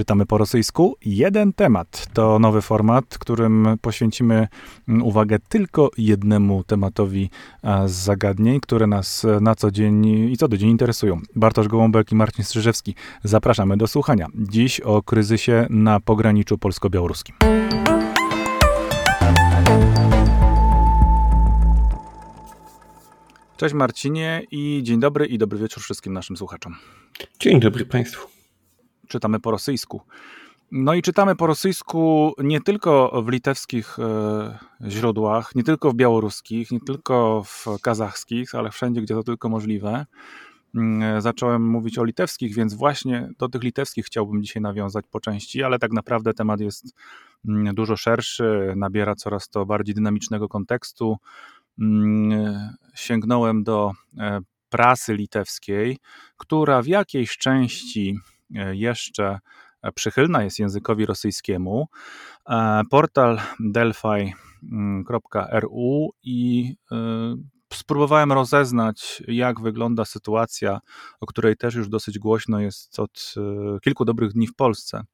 Czytamy po rosyjsku. Jeden temat to nowy format, którym poświęcimy mm, uwagę tylko jednemu tematowi z zagadnień, które nas na co dzień i co do dzień interesują. Bartosz Gołąbek i Marcin Strzyżewski. Zapraszamy do słuchania. Dziś o kryzysie na pograniczu polsko-białoruskim. Cześć Marcinie i dzień dobry i dobry wieczór wszystkim naszym słuchaczom. Dzień dobry Państwu czytamy po rosyjsku. No i czytamy po rosyjsku nie tylko w litewskich e, źródłach, nie tylko w białoruskich, nie tylko w kazachskich, ale wszędzie, gdzie to tylko możliwe. Mm, zacząłem mówić o litewskich, więc właśnie do tych litewskich chciałbym dzisiaj nawiązać po części, ale tak naprawdę temat jest mm, dużo szerszy, nabiera coraz to bardziej dynamicznego kontekstu. Mm, sięgnąłem do e, prasy litewskiej, która w jakiejś części E, jeszcze przychylna jest językowi rosyjskiemu. E, portal delphi.ru i e, spróbowałem rozeznać, jak wygląda sytuacja, o której też już dosyć głośno jest od kilku dobrych dni w Polsce.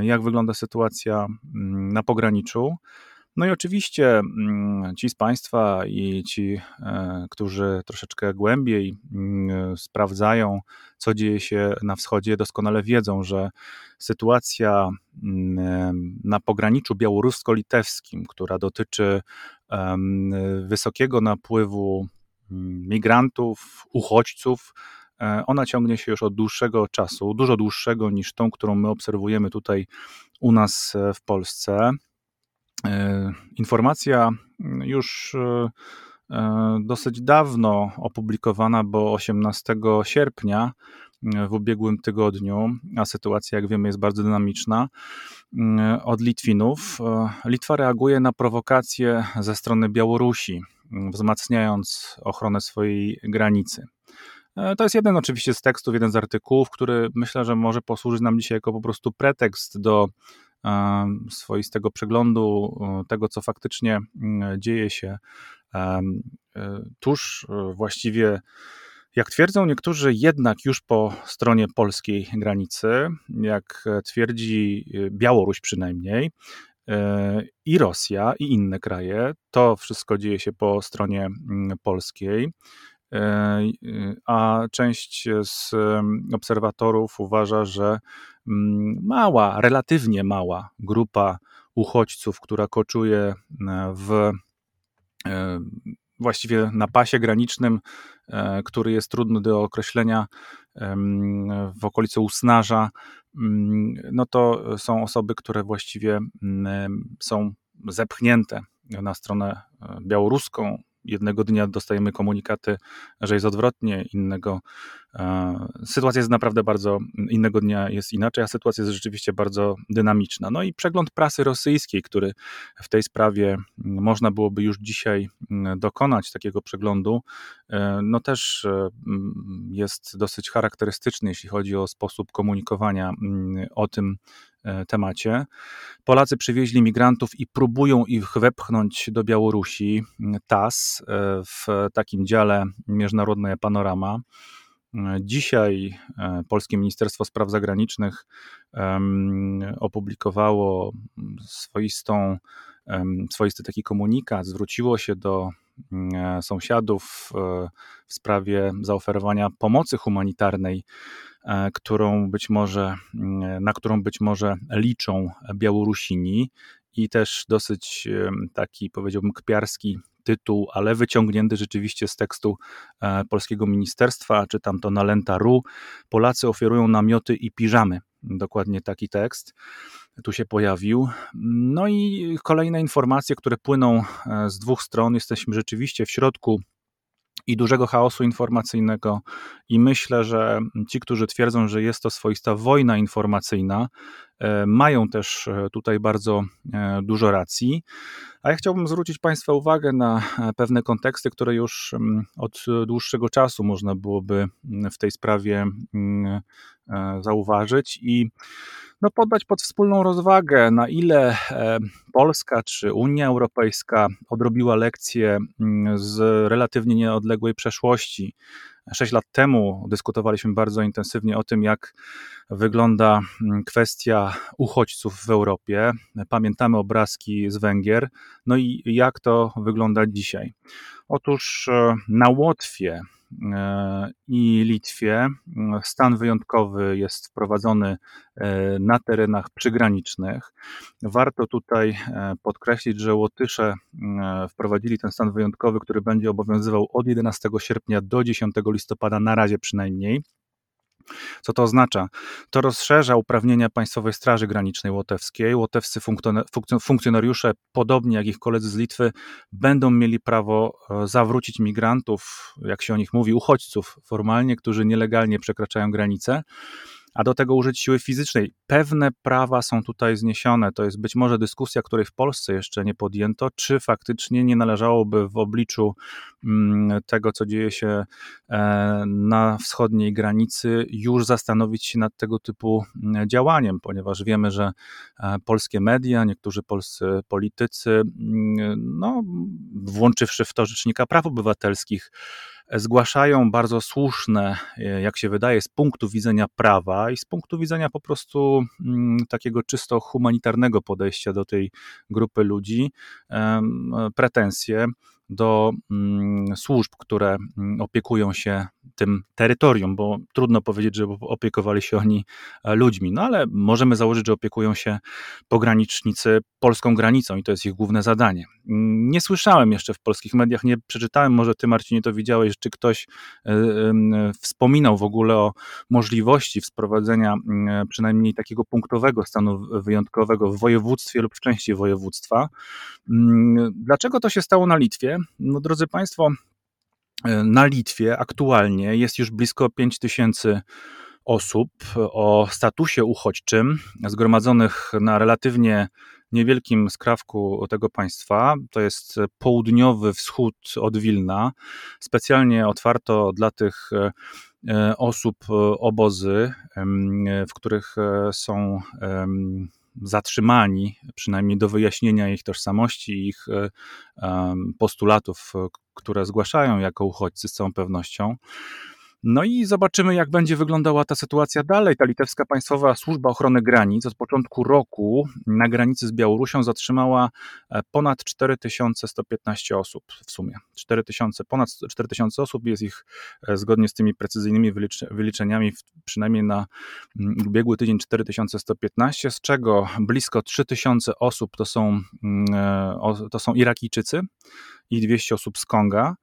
Jak wygląda sytuacja mm, na pograniczu. No i oczywiście mm, ci z Państwa i ci, e, którzy troszeczkę głębiej mm, sprawdzają, co dzieje się na wschodzie, doskonale wiedzą, że sytuacja mm, na pograniczu białorusko-litewskim, która dotyczy wysokiego napływu migrantów, uchodźców, e, ona ciągnie się już od dłuższego czasu, dużo dłuższego niż tą, którą my obserwujemy tutaj u nas e, w Polsce. E, informacja już e, e, dosyć dawno opublikowana, bo 18 sierpnia w ubiegłym tygodniu, a sytuacja, jak wiemy, jest bardzo dynamiczna, od Litwinów. Litwa reaguje na prowokacje ze strony Białorusi, wzmacniając ochronę swojej granicy. To jest jeden oczywiście z tekstów, jeden z artykułów, który myślę, że może posłużyć nam dzisiaj jako po prostu pretekst do swoistego przeglądu tego, co faktycznie mm, dzieje się e, tuż e, właściwie jak twierdzą niektórzy, jednak już po stronie polskiej granicy, jak twierdzi e, Białoruś przynajmniej, i Rosja, i inne kraje, to wszystko dzieje się po stronie mm, polskiej. A część z obserwatorów uważa, że Mm, mała, relatywnie mała grupa uchodźców, która koczuje e, w e, właściwie na pasie granicznym, e, który jest trudny do określenia w okolicy Usnarza, mm, no to są osoby, które właściwie mm, są zepchnięte na stronę białoruską, jednego dnia dostajemy komunikaty, że jest odwrotnie, innego. Sytuacja jest naprawdę bardzo, innego dnia jest inaczej, a sytuacja jest rzeczywiście bardzo dynamiczna. No i przegląd prasy rosyjskiej, który w tej sprawie można byłoby już dzisiaj dokonać takiego przeglądu, e, no też e, jest dosyć charakterystyczny, jeśli chodzi o sposób komunikowania o tym, E, temacie. Polacy przywieźli migrantów i próbują ich wepchnąć do Białorusi. TAS w takim dziale Międzynarodna Panorama. E, dzisiaj Polskie Ministerstwo Spraw Zagranicznych opublikowało swoistą, swoisty taki komunikat, zwróciło się do sąsiadów w sprawie zaoferowania pomocy humanitarnej E, którą być może, mm, na którą być może liczą Białorusini. I też dosyć taki, powiedziałbym, kpiarski tytuł, ale wyciągnięty rzeczywiście z tekstu e, polskiego ministerstwa, czytam to na Lenta.ru. Polacy oferują namioty i piżamy. Dokładnie taki tekst tu się pojawił. No i kolejne informacje, które płyną e, z dwóch stron. Jesteśmy rzeczywiście w środku i dużego chaosu informacyjnego. I myślę, że ci, którzy twierdzą, że jest to swoista wojna informacyjna, mają też e, tutaj bardzo e, dużo racji. A ja chciałbym zwrócić Państwa uwagę na pewne konteksty, które już mm, od dłuższego czasu można byłoby mm, w tej sprawie mm, zauważyć. I no, poddać pod wspólną rozwagę, na ile e, Polska czy Unia Europejska odrobiła lekcje z relatywnie nieodległej przeszłości, Sześć lat temu dyskutowaliśmy bardzo intensywnie o tym, jak wygląda mm, kwestia uchodźców w Europie. Pamiętamy obrazki z Węgier, no i jak to wygląda dzisiaj. Otóż e, na Łotwie i Litwie stan wyjątkowy jest wprowadzony e, na terenach przygranicznych. Warto tutaj podkreślić, że Łotysze wprowadzili ten stan wyjątkowy, który będzie obowiązywał od 11 sierpnia do 10 listopada, na razie przynajmniej. Co to oznacza? To rozszerza uprawnienia Państwowej Straży Granicznej Łotewskiej. Łotewscy funkcjonariusze, podobnie jak ich koledzy z Litwy, będą mieli prawo e, zawrócić migrantów, jak się o nich mówi, uchodźców formalnie, którzy nielegalnie przekraczają granicę a do tego użyć siły fizycznej. Pewne prawa są tutaj zniesione. To jest być może dyskusja, której w Polsce jeszcze nie podjęto, czy faktycznie nie należałoby w obliczu mm, tego, co dzieje się e, na wschodniej granicy, już zastanowić się nad tego typu mm, działaniem, ponieważ wiemy, że e, polskie media, niektórzy polscy politycy, mm, no, włączywszy w to Rzecznika Praw Obywatelskich, zgłaszają bardzo słuszne, e, jak się wydaje, z punktu widzenia prawa i z punktu widzenia po prostu mm, takiego czysto humanitarnego podejścia do tej grupy ludzi pretensje do mm, służb, które mm, opiekują się tym terytorium, bo trudno powiedzieć, że opiekowali się oni e, ludźmi, no ale możemy założyć, że opiekują się pogranicznicy polską granicą i to jest ich główne zadanie. Mm, nie słyszałem jeszcze w polskich mediach, nie przeczytałem, może ty Marcinie to widziałeś, czy ktoś e, wspominał w ogóle o możliwości wprowadzenia przynajmniej takiego punktowego stanu wyjątkowego w województwie lub w części województwa. Dlaczego to się stało na Litwie? No drodzy Państwo, e, na Litwie aktualnie jest już blisko 5 tysięcy osób o statusie uchodźczym, zgromadzonych na relatywnie niewielkim skrawku tego państwa. To jest południowy wschód od Wilna. Specjalnie otwarto dla tych e, osób obozy, w których e, są zatrzymani, przynajmniej do wyjaśnienia ich tożsamości, ich e, postulatów, które zgłaszają jako uchodźcy z całą pewnością. No i zobaczymy, jak będzie wyglądała ta sytuacja dalej. Ta litewska Państwowa Służba Ochrony Granic od początku roku na granicy z Białorusią zatrzymała e, ponad 4115 osób w sumie. 4000, ponad 4000 osób, jest ich e, zgodnie z tymi precyzyjnymi wyliczeniami przynajmniej na mm, ubiegły tydzień 4115, z czego blisko 3000 osób to są, mm, e, to są Irakijczycy i 200 osób z Konga.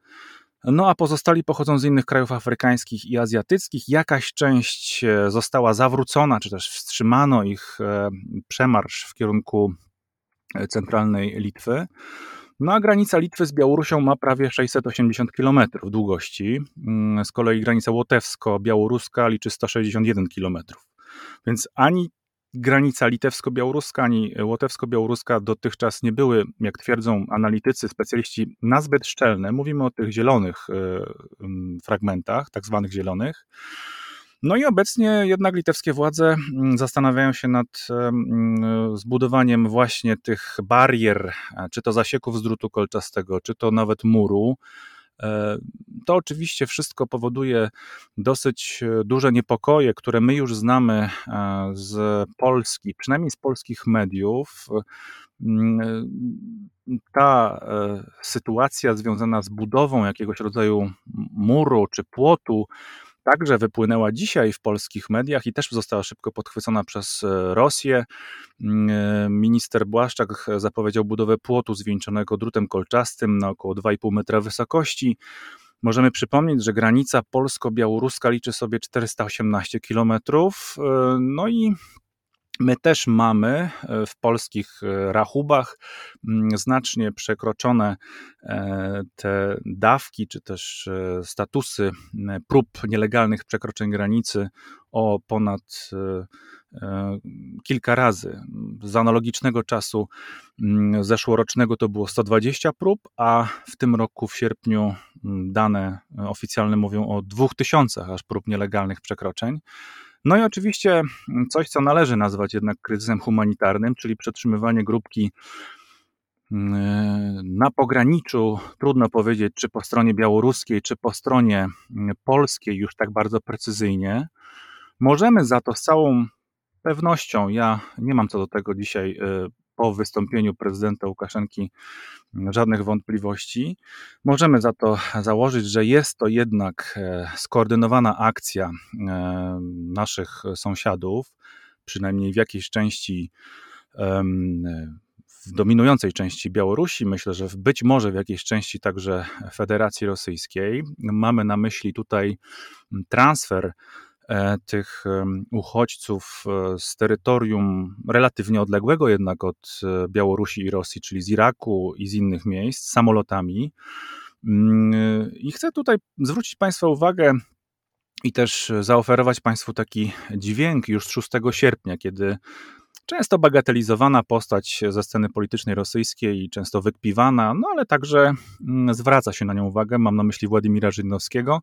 No a pozostali pochodzą z innych krajów afrykańskich i azjatyckich. Jakaś część e, została zawrócona, czy też wstrzymano ich e, przemarsz w kierunku e, centralnej Litwy. No a granica Litwy z Białorusią ma prawie 680 km długości. Mm, z kolei granica łotewsko-białoruska liczy 161 km. Więc ani granica litewsko-białoruska ani łotewsko-białoruska dotychczas nie były, jak twierdzą analitycy, specjaliści, nazbyt szczelne. Mówimy o tych zielonych e, fragmentach, tak zwanych zielonych. No i obecnie jednak litewskie władze zastanawiają się nad zbudowaniem właśnie tych barier, czy to zasieków z drutu kolczastego, czy to nawet muru, E, to oczywiście wszystko powoduje dosyć e, duże niepokoje, które my już znamy e, z Polski, przynajmniej z polskich mediów. Mm, ta sytuacja związana z budową jakiegoś rodzaju muru czy płotu także wypłynęła dzisiaj w polskich mediach i też została szybko podchwycona przez e, Rosję. Mm, e, minister Błaszczak zapowiedział budowę płotu zwieńczonego drutem kolczastym na około 2,5 metra wysokości. Możemy przypomnieć, że granica polsko-białoruska liczy sobie 418 kilometrów. E, no i My też mamy e, w polskich e, rachubach mm, znacznie przekroczone e, te dawki, czy też statusy prób nielegalnych przekroczeń granicy o ponad kilka razy. Z analogicznego czasu mm, zeszłorocznego to było 120 prób, a w tym roku w sierpniu dane oficjalne mówią o 2000 aż prób nielegalnych przekroczeń. No i oczywiście coś, co należy nazwać jednak kryzysem humanitarnym, czyli przetrzymywanie grupki na pograniczu, trudno powiedzieć, czy po stronie białoruskiej, czy po stronie polskiej, już tak bardzo precyzyjnie. Możemy za to z całą pewnością, ja nie mam co do tego dzisiaj po wystąpieniu prezydenta Łukaszenki żadnych wątpliwości. Możemy za to założyć, że jest to jednak e, skoordynowana akcja e, naszych sąsiadów, przynajmniej w jakiejś części w dominującej części Białorusi, myślę, że być może w jakiejś części także Federacji Rosyjskiej. Mamy na myśli tutaj transfer tych uchodźców e, z terytorium relatywnie odległego jednak od e, Białorusi i Rosji, czyli z Iraku i z innych miejsc, samolotami. Mm, I chcę tutaj zwrócić Państwa uwagę i też zaoferować Państwu taki dźwięk już 6 sierpnia, kiedy często bagatelizowana postać ze sceny politycznej rosyjskiej, często wykpiwana, no ale także mm, zwraca się na nią uwagę. Mam na myśli Władimira Żydnowskiego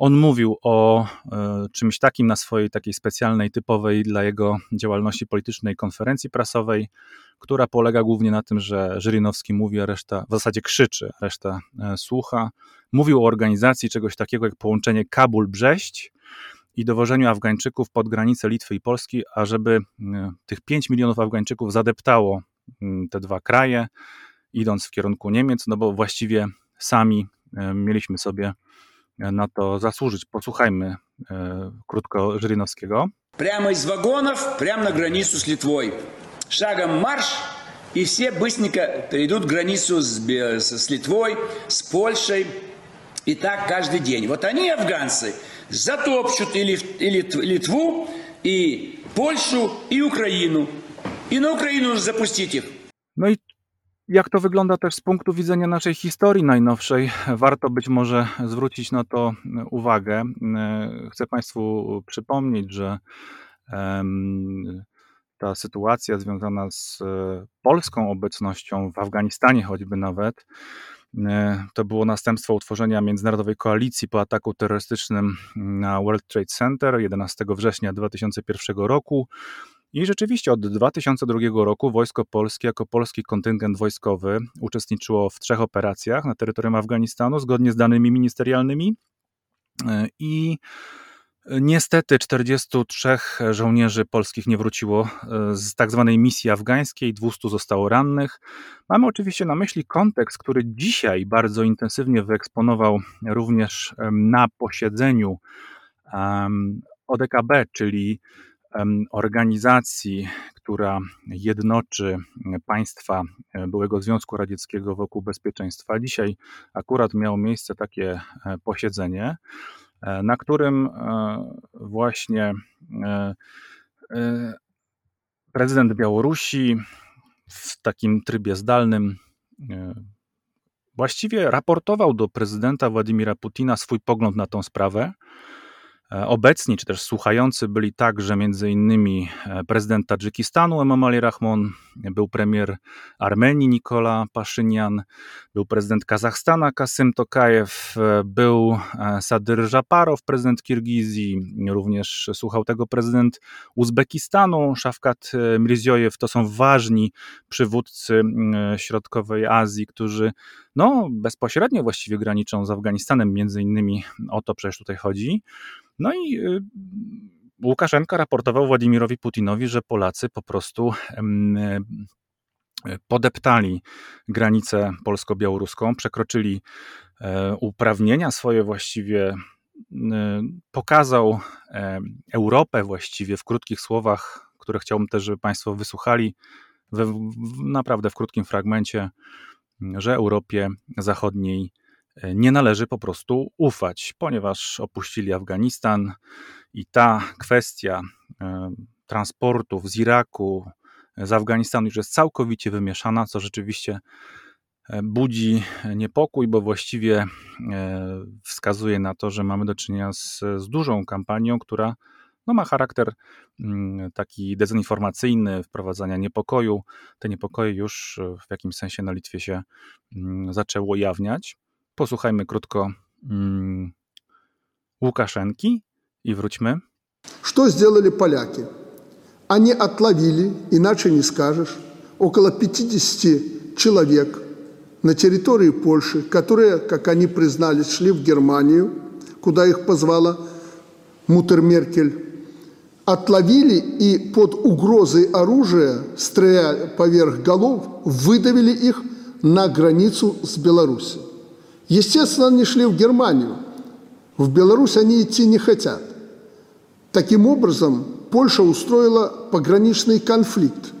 on mówił o e, czymś takim na swojej takiej specjalnej, typowej dla jego działalności politycznej konferencji prasowej, która polega głównie na tym, że Żyrynowski mówi, a reszta w zasadzie krzyczy, reszta e, słucha. Mówił o organizacji czegoś takiego jak połączenie Kabul-Brześć i dowożeniu Afgańczyków pod granicę Litwy i Polski, ażeby e, tych 5 milionów Afgańczyków zadeptało te dwa kraje, idąc w kierunku Niemiec, no bo właściwie sami mieliśmy sobie na to zasłużyć. Posłuchajmy krótko Żyrynowskiego. Прямо из вагонов, прямо на границу с Литвой. Шагом марш, и все быстренько перейдут границу с, с Литвой, с Польшей. И так каждый день. Вот они, афганцы, затопчут и, Литву, и Польшу, и Украину. И на Украину запустить их. No i jak to wygląda też z punktu widzenia naszej historii najnowszej? Warto być może zwrócić na to uwagę. Chcę Państwu przypomnieć, że ta sytuacja związana z polską obecnością w Afganistanie, choćby nawet, to było następstwo utworzenia międzynarodowej koalicji po ataku terrorystycznym na World Trade Center 11 września 2001 roku. I rzeczywiście od 2002 roku Wojsko Polskie jako polski kontyngent wojskowy uczestniczyło w trzech operacjach na terytorium Afganistanu zgodnie z danymi ministerialnymi e, i Niestety 43 żołnierzy polskich nie wróciło e, z tak zwanej misji afgańskiej, 200 zostało rannych. Mamy oczywiście na myśli kontekst, który dzisiaj bardzo intensywnie wyeksponował również na posiedzeniu ODKB, czyli organizacji, która jednoczy państwa e, byłego Związku Radzieckiego wokół bezpieczeństwa. Dzisiaj akurat miało miejsce takie e, posiedzenie, e, na którym właśnie prezydent Białorusi w takim trybie zdalnym właściwie raportował do prezydenta Władimira Putina swój pogląd na tą sprawę. E, obecni, czy też słuchający byli także innymi e, prezydent Tadżykistanu Emomali Rahmon, był premier Armenii Nikola Paszynian, był prezydent Kazachstana Kasym Tokajew, e, był Sadyr Żaparow, prezydent Kirgizji, również słuchał tego prezydent Uzbekistanu, Szafkat Mirziojew. To są ważni przywódcy środkowej Azji, którzy no, bezpośrednio właściwie graniczą z Afganistanem, między innymi o to przecież tutaj chodzi. No i y, Łukaszenka raportował Władimirowi Putinowi, że Polacy po prostu podeptali granicę polsko-białoruską, przekroczyli e, uprawnienia swoje właściwie, pokazał e, Europę właściwie w krótkich słowach, które chciałbym też, żeby Państwo wysłuchali, w, naprawdę w krótkim fragmencie, że Europie Zachodniej nie należy po prostu ufać, ponieważ opuścili Afganistan i ta kwestia e, transportów z Iraku, z Afganistanu już jest całkowicie wymieszana, co rzeczywiście e, budzi niepokój, bo właściwie e, wskazuje na to, że mamy do czynienia z, z dużą kampanią, która no, ma charakter mm, taki dezinformacyjny, wprowadzania niepokoju. Te niepokoje już w jakimś sensie na Litwie się mm, zaczęło ujawniać. Posłuchajmy krótko mm, Łukaszenki i wróćmy. Что сделали поляки? Они отловили, иначе не скажешь, около 50 человек на территории Польши, которые, как они признались, шли в Германию, куда их позвала Мутер Меркель, отловили и под угрозой оружия, стреляя поверх голов, выдавили их на границу с Беларусью. Естественно, они шли в Германию. В Беларусь они идти не хотят. Таким образом, Польша устроила пограничный конфликт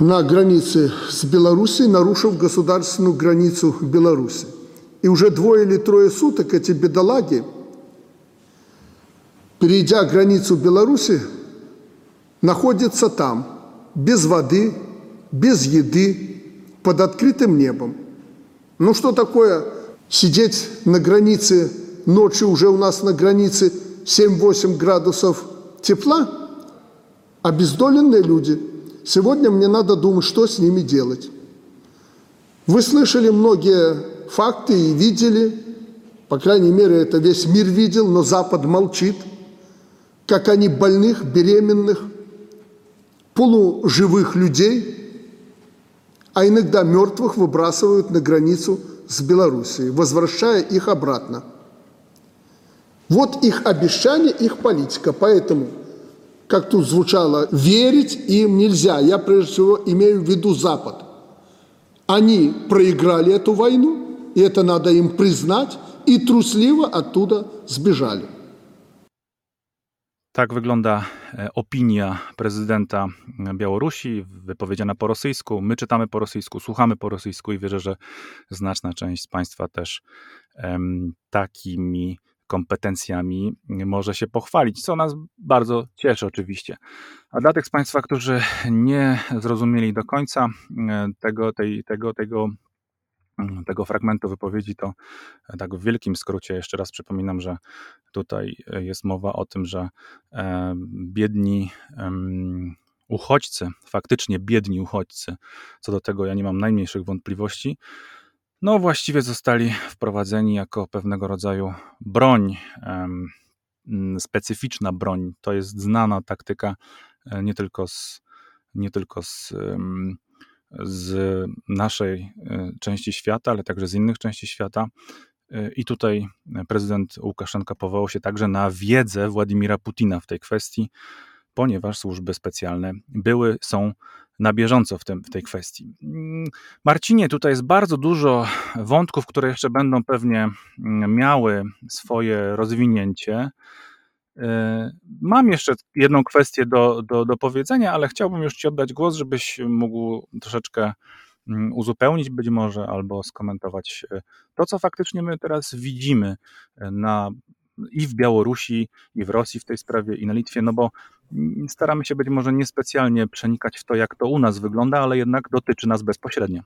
на границе с Белоруссией, нарушив государственную границу Беларуси. И уже двое или трое суток эти бедолаги, перейдя границу Беларуси, находятся там, без воды, без еды, под открытым небом. Ну что такое сидеть на границе, ночью уже у нас на границе 7-8 градусов тепла? Обездоленные люди. Сегодня мне надо думать, что с ними делать. Вы слышали многие факты и видели, по крайней мере, это весь мир видел, но Запад молчит, как они больных, беременных, полуживых людей – а иногда мертвых выбрасывают на границу с Белоруссией, возвращая их обратно. Вот их обещание, их политика. Поэтому, как тут звучало, верить им нельзя. Я прежде всего имею в виду Запад. Они проиграли эту войну, и это надо им признать, и трусливо оттуда сбежали. Tak wygląda e, opinia prezydenta Białorusi, wypowiedziana po rosyjsku. My czytamy po rosyjsku, słuchamy po rosyjsku i wierzę, że znaczna część z Państwa też takimi kompetencjami może się pochwalić, co nas bardzo cieszy oczywiście. A dla tych z Państwa, którzy nie zrozumieli do końca e, tego, tej, tego, tego tego fragmentu wypowiedzi, to e, tak w wielkim skrócie jeszcze raz przypominam, że tutaj e, jest mowa o tym, że e, biedni uchodźcy, faktycznie biedni uchodźcy, co do tego ja nie mam najmniejszych wątpliwości, no właściwie zostali wprowadzeni jako pewnego rodzaju broń, specyficzna broń. To jest znana taktyka nie tylko z, nie tylko z z naszej e, części świata, ale także z innych części świata. E, I tutaj prezydent Łukaszenka powołał się także na wiedzę Władimira Putina w tej kwestii, ponieważ służby specjalne były, są na bieżąco w, tym, w tej kwestii. Mm, Marcinie, tutaj jest bardzo dużo wątków, które jeszcze będą pewnie mm, miały swoje rozwinięcie. E, mam jeszcze jedną kwestię do, do, do powiedzenia, ale chciałbym już Ci oddać głos, żebyś mógł troszeczkę mm, uzupełnić być może albo skomentować e, to, co faktycznie my teraz widzimy e, na, i w Białorusi, i w Rosji w tej sprawie, i na Litwie, no bo mm, staramy się być może niespecjalnie przenikać w to, jak to u nas wygląda, ale jednak dotyczy nas bezpośrednio.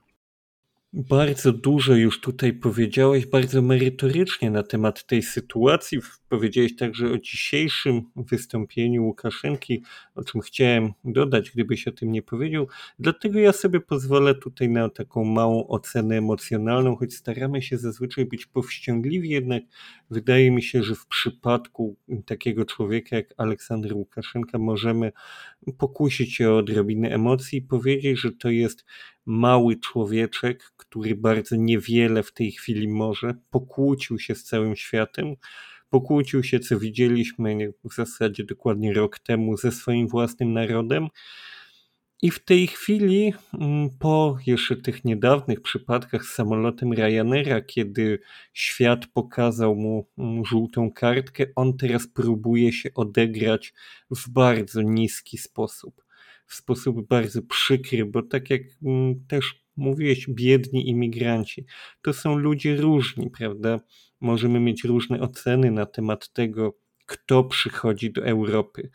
Bardzo dużo już tutaj powiedziałeś, bardzo merytorycznie na temat tej sytuacji. Powiedziałeś także o dzisiejszym wystąpieniu Łukaszenki, o czym chciałem dodać, gdybyś o tym nie powiedział. Dlatego ja sobie pozwolę tutaj na taką małą ocenę emocjonalną, choć staramy się zazwyczaj być powściągliwi, jednak wydaje mi się, że w przypadku takiego człowieka jak Aleksander Łukaszenka możemy pokusić się o odrobinę emocji i powiedzieć, że to jest mały człowieczek, który bardzo niewiele w tej chwili może, pokłócił się z całym światem, pokłócił się, co widzieliśmy w zasadzie dokładnie rok temu ze swoim własnym narodem. I w tej chwili, mm, po jeszcze tych niedawnych przypadkach z samolotem Ryanaira, kiedy świat pokazał mu mm, żółtą kartkę, on teraz próbuje się odegrać w bardzo niski sposób w sposób bardzo przykry, bo tak jak mm, też mówiłeś, biedni imigranci, to są ludzie różni, prawda? Możemy mieć różne oceny na temat tego, kto przychodzi do Europy.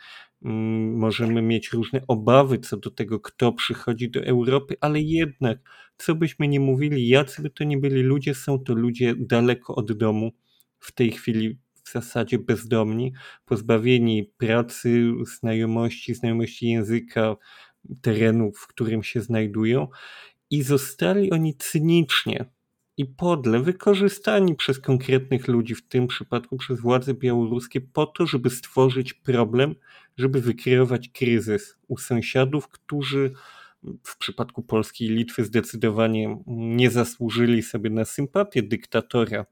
Mm, możemy mieć różne obawy co do tego, kto przychodzi do Europy, ale jednak, co byśmy nie mówili, jacy by to nie byli ludzie, są to ludzie daleko od domu, w tej chwili w zasadzie bezdomni, pozbawieni pracy, znajomości, znajomości języka, terenu, w którym się znajdują, i zostali oni cynicznie i podle wykorzystani przez konkretnych ludzi, w tym przypadku przez władze białoruskie, po to, żeby stworzyć problem, żeby wykreować kryzys u sąsiadów, którzy w przypadku Polski i Litwy zdecydowanie nie zasłużyli sobie na sympatię dyktatora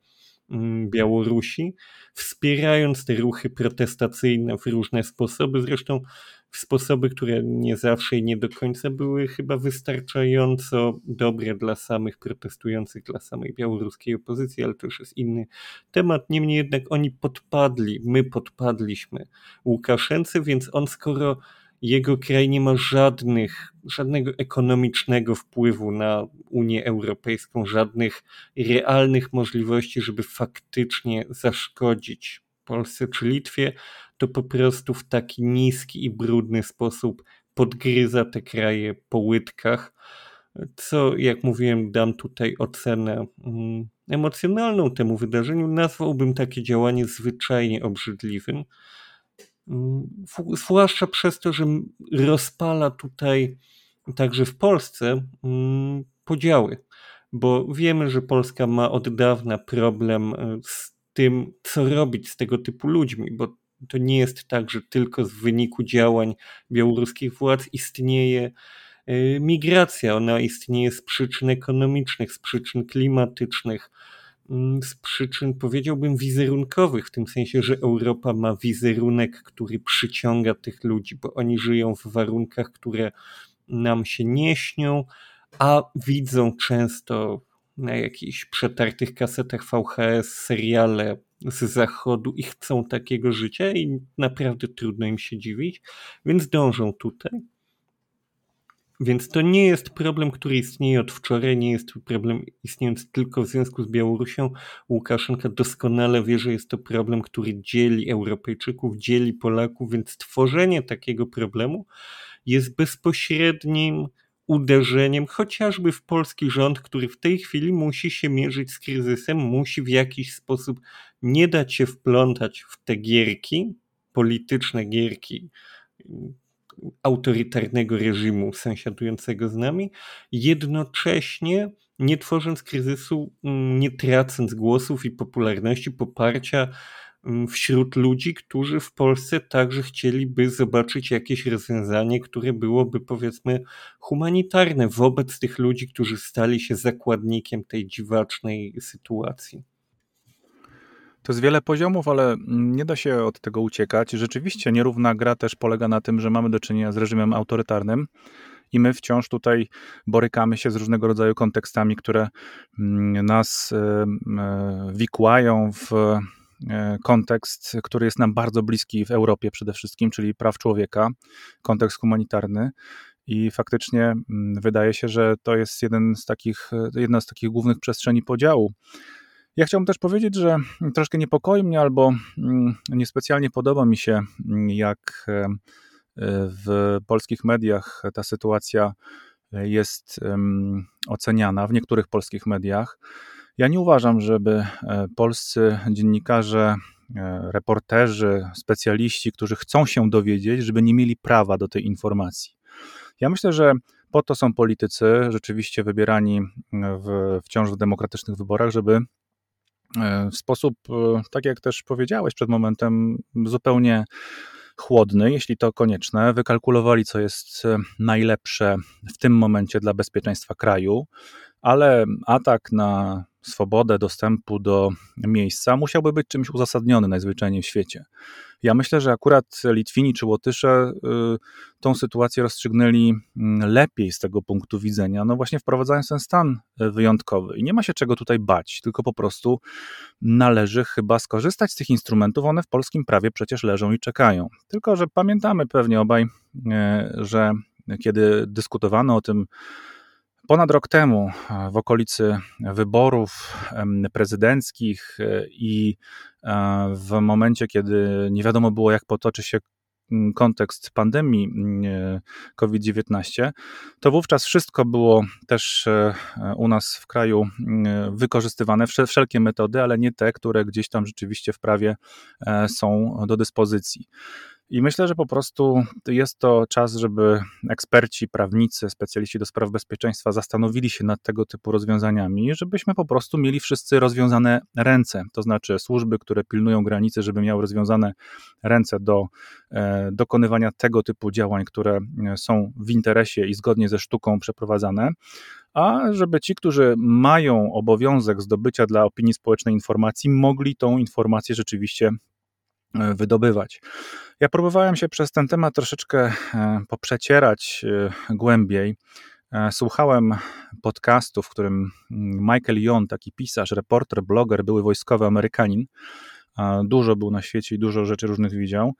mm, Białorusi, wspierając te ruchy protestacyjne w różne sposoby. Zresztą sposoby, które nie zawsze i nie do końca były chyba wystarczająco dobre dla samych protestujących, dla samej białoruskiej opozycji, ale to już jest inny temat. Niemniej jednak oni podpadli, my podpadliśmy Łukaszence, więc on skoro jego kraj nie ma żadnych, żadnego ekonomicznego wpływu na Unię Europejską, żadnych realnych możliwości, żeby faktycznie zaszkodzić Polsce czy Litwie, to po prostu w taki niski i brudny sposób podgryza te kraje po łydkach, co jak mówiłem dam tutaj ocenę mm, emocjonalną temu wydarzeniu, nazwałbym takie działanie zwyczajnie obrzydliwym, mm, zwłaszcza przez to, że rozpala tutaj także w Polsce mm, podziały, bo wiemy, że Polska ma od dawna problem e, z tym, co robić z tego typu ludźmi, bo to nie jest tak, że tylko z wyniku działań białoruskich władz istnieje y, migracja. Ona istnieje z przyczyn ekonomicznych, z przyczyn klimatycznych, mm, z przyczyn, powiedziałbym, wizerunkowych, w tym sensie, że Europa ma wizerunek, który przyciąga tych ludzi, bo oni żyją w warunkach, które nam się nie śnią, a widzą często na jakichś przetartych kasetach VHS seriale z zachodu i chcą takiego życia i naprawdę trudno im się dziwić, więc dążą tutaj. Więc to nie jest problem, który istnieje od wczoraj, nie jest to problem istniejący tylko w związku z Białorusią. Łukaszenka doskonale wie, że jest to problem, który dzieli Europejczyków, dzieli Polaków, więc tworzenie takiego problemu jest bezpośrednim uderzeniem chociażby w polski rząd, który w tej chwili musi się mierzyć z kryzysem, musi w jakiś sposób nie dać się wplątać w te gierki, polityczne gierki mm, autorytarnego reżimu sąsiadującego z nami, jednocześnie nie tworząc kryzysu, mm, nie tracąc głosów i popularności, poparcia wśród ludzi, którzy w Polsce także chcieliby zobaczyć jakieś rozwiązanie, które byłoby powiedzmy humanitarne wobec tych ludzi, którzy stali się zakładnikiem tej dziwacznej sytuacji. To jest wiele poziomów, ale nie da się od tego uciekać. Rzeczywiście nierówna gra też polega na tym, że mamy do czynienia z reżimem autorytarnym i my wciąż tutaj borykamy się z różnego rodzaju kontekstami, które mm, nas e, e, wikłają w kontekst, który jest nam bardzo bliski w Europie przede wszystkim, czyli praw człowieka, kontekst humanitarny. I faktycznie mm, wydaje się, że to jest jeden z takich, jedna z takich głównych przestrzeni podziału. Ja chciałbym też powiedzieć, że troszkę niepokoi mnie albo mm, niespecjalnie podoba mi się, mm, jak e, w polskich mediach ta sytuacja jest oceniana, w niektórych polskich mediach. Ja nie uważam, żeby e, polscy dziennikarze, e, reporterzy, specjaliści, którzy chcą się dowiedzieć, żeby nie mieli prawa do tej informacji. Ja myślę, że po to są politycy rzeczywiście wybierani w, wciąż w demokratycznych wyborach, żeby e, w sposób, tak jak też powiedziałeś przed momentem, zupełnie chłodny, jeśli to konieczne, wykalkulowali, co jest najlepsze w tym momencie dla bezpieczeństwa kraju, ale atak na swobodę dostępu do miejsca musiałby być czymś uzasadniony najzwyczajniej w świecie. Ja myślę, że akurat Litwini czy Łotysze y, tą sytuację rozstrzygnęli mm, lepiej z tego punktu widzenia, no właśnie wprowadzając ten stan y, wyjątkowy. I nie ma się czego tutaj bać, tylko po prostu należy chyba skorzystać z tych instrumentów. One w polskim prawie przecież leżą i czekają. Tylko, że pamiętamy pewnie obaj, y, że kiedy dyskutowano o tym, Ponad rok temu, e, w okolicy wyborów prezydenckich e, i e, w momencie, kiedy nie wiadomo było, jak potoczy się kontekst pandemii COVID-19, to wówczas wszystko było też u nas w kraju wykorzystywane, wszelkie metody, ale nie te, które gdzieś tam rzeczywiście w prawie są do dyspozycji. I myślę, że po prostu jest to czas, żeby eksperci, prawnicy, specjaliści do spraw bezpieczeństwa zastanowili się nad tego typu rozwiązaniami, żebyśmy po prostu mieli wszyscy rozwiązane ręce. To znaczy służby, które pilnują granicy, żeby miały rozwiązane ręce do e, dokonywania tego typu działań, które e, są w interesie i zgodnie ze sztuką przeprowadzane a żeby ci, którzy mają obowiązek zdobycia dla opinii społecznej informacji, mogli tą informację rzeczywiście wydobywać. Ja próbowałem się przez ten temat troszeczkę e, poprzecierać e, głębiej. Słuchałem podcastu, w którym mm, Michael Young, taki pisarz, reporter, bloger, były wojskowy Amerykanin, dużo był na świecie i dużo rzeczy różnych widział.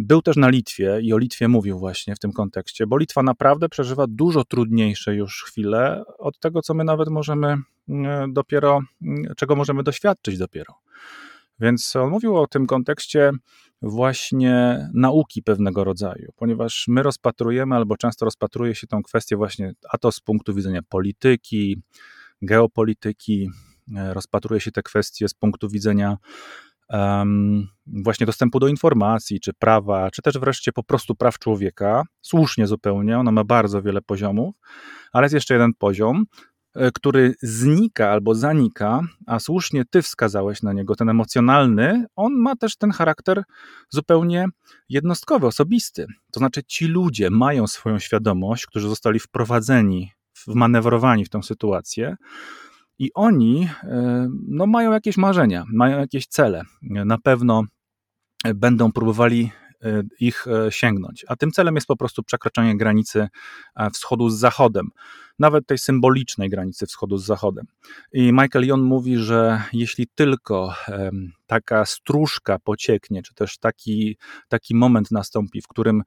Był też na Litwie i o Litwie mówił właśnie w tym kontekście, bo Litwa naprawdę przeżywa dużo trudniejsze już chwile od tego, co my nawet możemy mm, dopiero, mm, czego możemy doświadczyć dopiero. Więc on mówił o tym kontekście właśnie nauki pewnego rodzaju, ponieważ my rozpatrujemy albo często rozpatruje się tą kwestię właśnie, a to z punktu widzenia polityki, geopolityki, e, rozpatruje się te kwestie z punktu widzenia um, właśnie dostępu do informacji, czy prawa, czy też wreszcie po prostu praw człowieka. Słusznie zupełnie, ona ma bardzo wiele poziomów, ale jest jeszcze jeden poziom, który znika albo zanika, a słusznie ty wskazałeś na niego, ten emocjonalny, on ma też ten charakter zupełnie jednostkowy, osobisty. To znaczy, ci ludzie mają swoją świadomość, którzy zostali wprowadzeni, wmanewrowani w tę sytuację, i oni e, no, mają jakieś marzenia, mają jakieś cele. Na pewno będą próbowali e, ich e, sięgnąć. A tym celem jest po prostu przekroczenie granicy wschodu z zachodem, nawet tej symbolicznej granicy wschodu z zachodem. I Michael Young mówi, że jeśli tylko taka stróżka pocieknie, czy też taki, taki moment nastąpi, w którym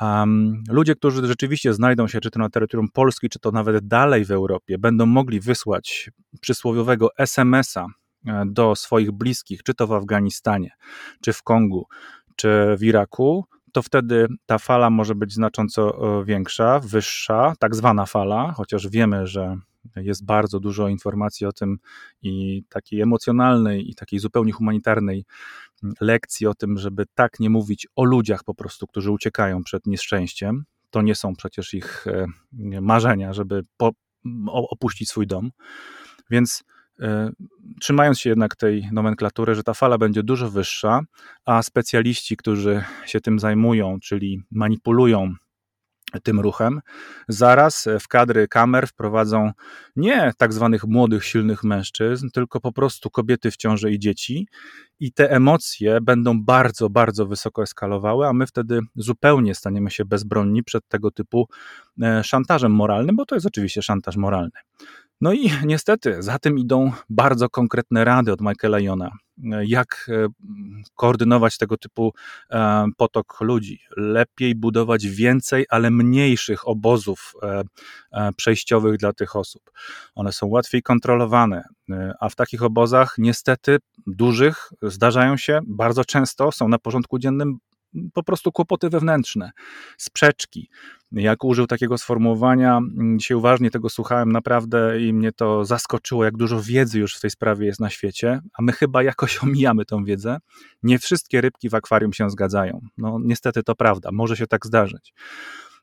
Um, ludzie, którzy rzeczywiście znajdą się czy to na terytorium Polski, czy to nawet dalej w Europie, będą mogli wysłać przysłowiowego SMS-a e, do swoich bliskich, czy to w Afganistanie, czy w Kongu, czy w Iraku, to wtedy ta fala może być znacząco e, większa, wyższa, tak zwana fala, chociaż wiemy, że jest bardzo dużo informacji o tym i takiej emocjonalnej, i takiej zupełnie humanitarnej lekcji o tym, żeby tak nie mówić o ludziach po prostu, którzy uciekają przed nieszczęściem. To nie są przecież ich e, marzenia, żeby po, opuścić swój dom. Więc trzymając się jednak tej nomenklatury, że ta fala będzie dużo wyższa, a specjaliści, którzy się tym zajmują, czyli manipulują tym ruchem. Zaraz w kadry kamer wprowadzą nie tak zwanych młodych, silnych mężczyzn, tylko po prostu kobiety w ciąży i dzieci. I te emocje będą bardzo, bardzo wysoko eskalowały, a my wtedy zupełnie staniemy się bezbronni przed tego typu e, szantażem moralnym, bo to jest oczywiście szantaż moralny. No i niestety za tym idą bardzo konkretne rady od Michaela Jona. Jak e, koordynować tego typu e, potok ludzi? Lepiej budować więcej, ale mniejszych obozów e, przejściowych dla tych osób. One są łatwiej kontrolowane, a w takich obozach, niestety, dużych, zdarzają się bardzo często, są na porządku dziennym po prostu kłopoty wewnętrzne, sprzeczki. Jak użył takiego sformułowania, mm, dzisiaj uważnie tego słuchałem naprawdę i mnie to zaskoczyło, jak dużo wiedzy już w tej sprawie jest na świecie, a my chyba jakoś omijamy tą wiedzę. Nie wszystkie rybki w akwarium się zgadzają. No niestety to prawda, może się tak zdarzyć.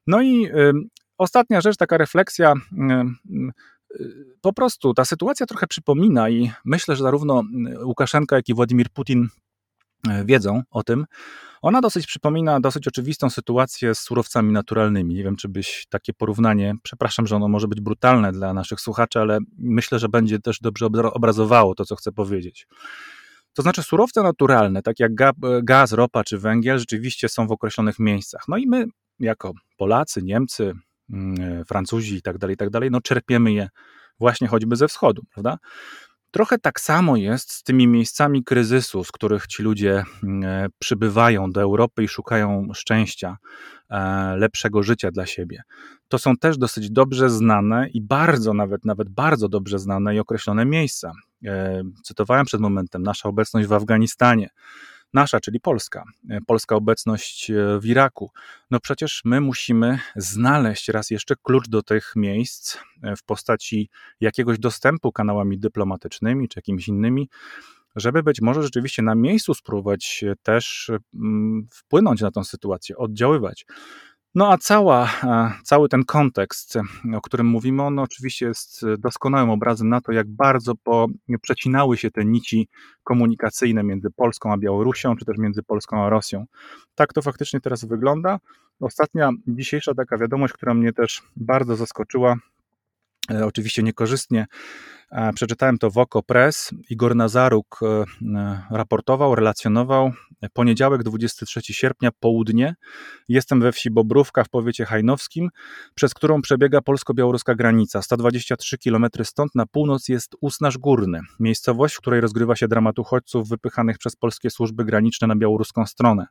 No i y, ostatnia rzecz, taka refleksja. Y, y, po prostu ta sytuacja trochę przypomina i myślę, że zarówno Łukaszenka, jak i Władimir Putin y, wiedzą o tym, ona dosyć przypomina dosyć oczywistą sytuację z surowcami naturalnymi. Nie wiem, czy byś takie porównanie, przepraszam, że ono może być brutalne dla naszych słuchaczy, ale myślę, że będzie też dobrze obrazowało to, co chcę powiedzieć. To znaczy, surowce naturalne, tak jak gaz, ropa czy węgiel, rzeczywiście są w określonych miejscach. No i my, jako Polacy, Niemcy, mm, Francuzi i tak dalej, tak dalej, no czerpiemy je właśnie choćby ze wschodu, prawda? Trochę tak samo jest z tymi miejscami kryzysu, z których ci ludzie mm, e, przybywają do Europy i szukają szczęścia, e, lepszego życia dla siebie. To są też dosyć dobrze znane i bardzo, nawet, nawet bardzo dobrze znane i określone miejsca. E, cytowałem przed momentem nasza obecność w Afganistanie, nasza, czyli Polska, e, polska obecność e, w Iraku. No przecież my musimy znaleźć raz jeszcze klucz do tych miejsc e, w postaci jakiegoś dostępu kanałami dyplomatycznymi czy jakimiś innymi żeby być może rzeczywiście na miejscu spróbować też mm, wpłynąć na tę sytuację, oddziaływać. No a cała, cały ten kontekst, o którym mówimy, on oczywiście jest doskonałym obrazem na to, jak bardzo po, przecinały się te nici komunikacyjne między Polską a Białorusią, czy też między Polską a Rosją. Tak to faktycznie teraz wygląda. Ostatnia dzisiejsza taka wiadomość, która mnie też bardzo zaskoczyła, e, oczywiście niekorzystnie, Przeczytałem to w Oko Press. Igor Nazaruk e, e, raportował, relacjonował. Poniedziałek, 23 sierpnia, południe. Jestem we wsi Bobrówka w powiecie hajnowskim, przez którą przebiega polsko-białoruska granica. 123 km stąd na północ jest Usnaż Górny, miejscowość, w której rozgrywa się dramat uchodźców wypychanych przez polskie służby graniczne na białoruską stronę.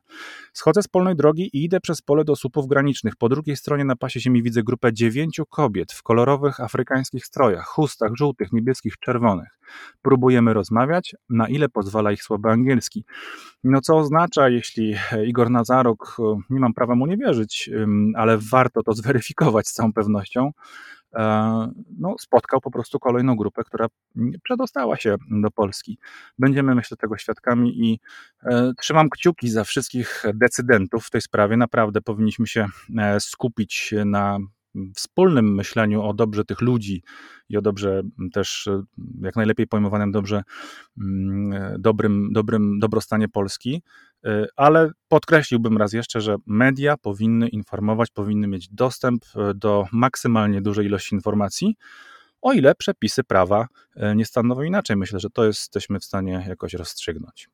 Schodzę z polnej drogi i idę przez pole do słupów granicznych. Po drugiej stronie na pasie ziemi widzę grupę dziewięciu kobiet w kolorowych afrykańskich strojach, chustach żółtych, niebieskich, niebieskich, czerwonych. Próbujemy rozmawiać, na ile pozwala ich słaby angielski. No co oznacza, jeśli Igor Nazaruk, nie mam prawa mu nie wierzyć, ale warto to zweryfikować z całą pewnością, e, no, spotkał po prostu kolejną grupę, która przedostała się do Polski. Będziemy, myślę, tego świadkami i e, trzymam kciuki za wszystkich decydentów w tej sprawie. Naprawdę powinniśmy się e, skupić na wspólnym myśleniu o dobrze tych ludzi i o dobrze też jak najlepiej pojmowanym dobrze mm, dobrym, dobrym dobrostanie Polski, y, ale podkreśliłbym raz jeszcze, że media powinny informować, powinny mieć dostęp y, do maksymalnie dużej ilości informacji, o ile przepisy prawa nie stanowią inaczej. Myślę, że to jesteśmy w stanie jakoś rozstrzygnąć.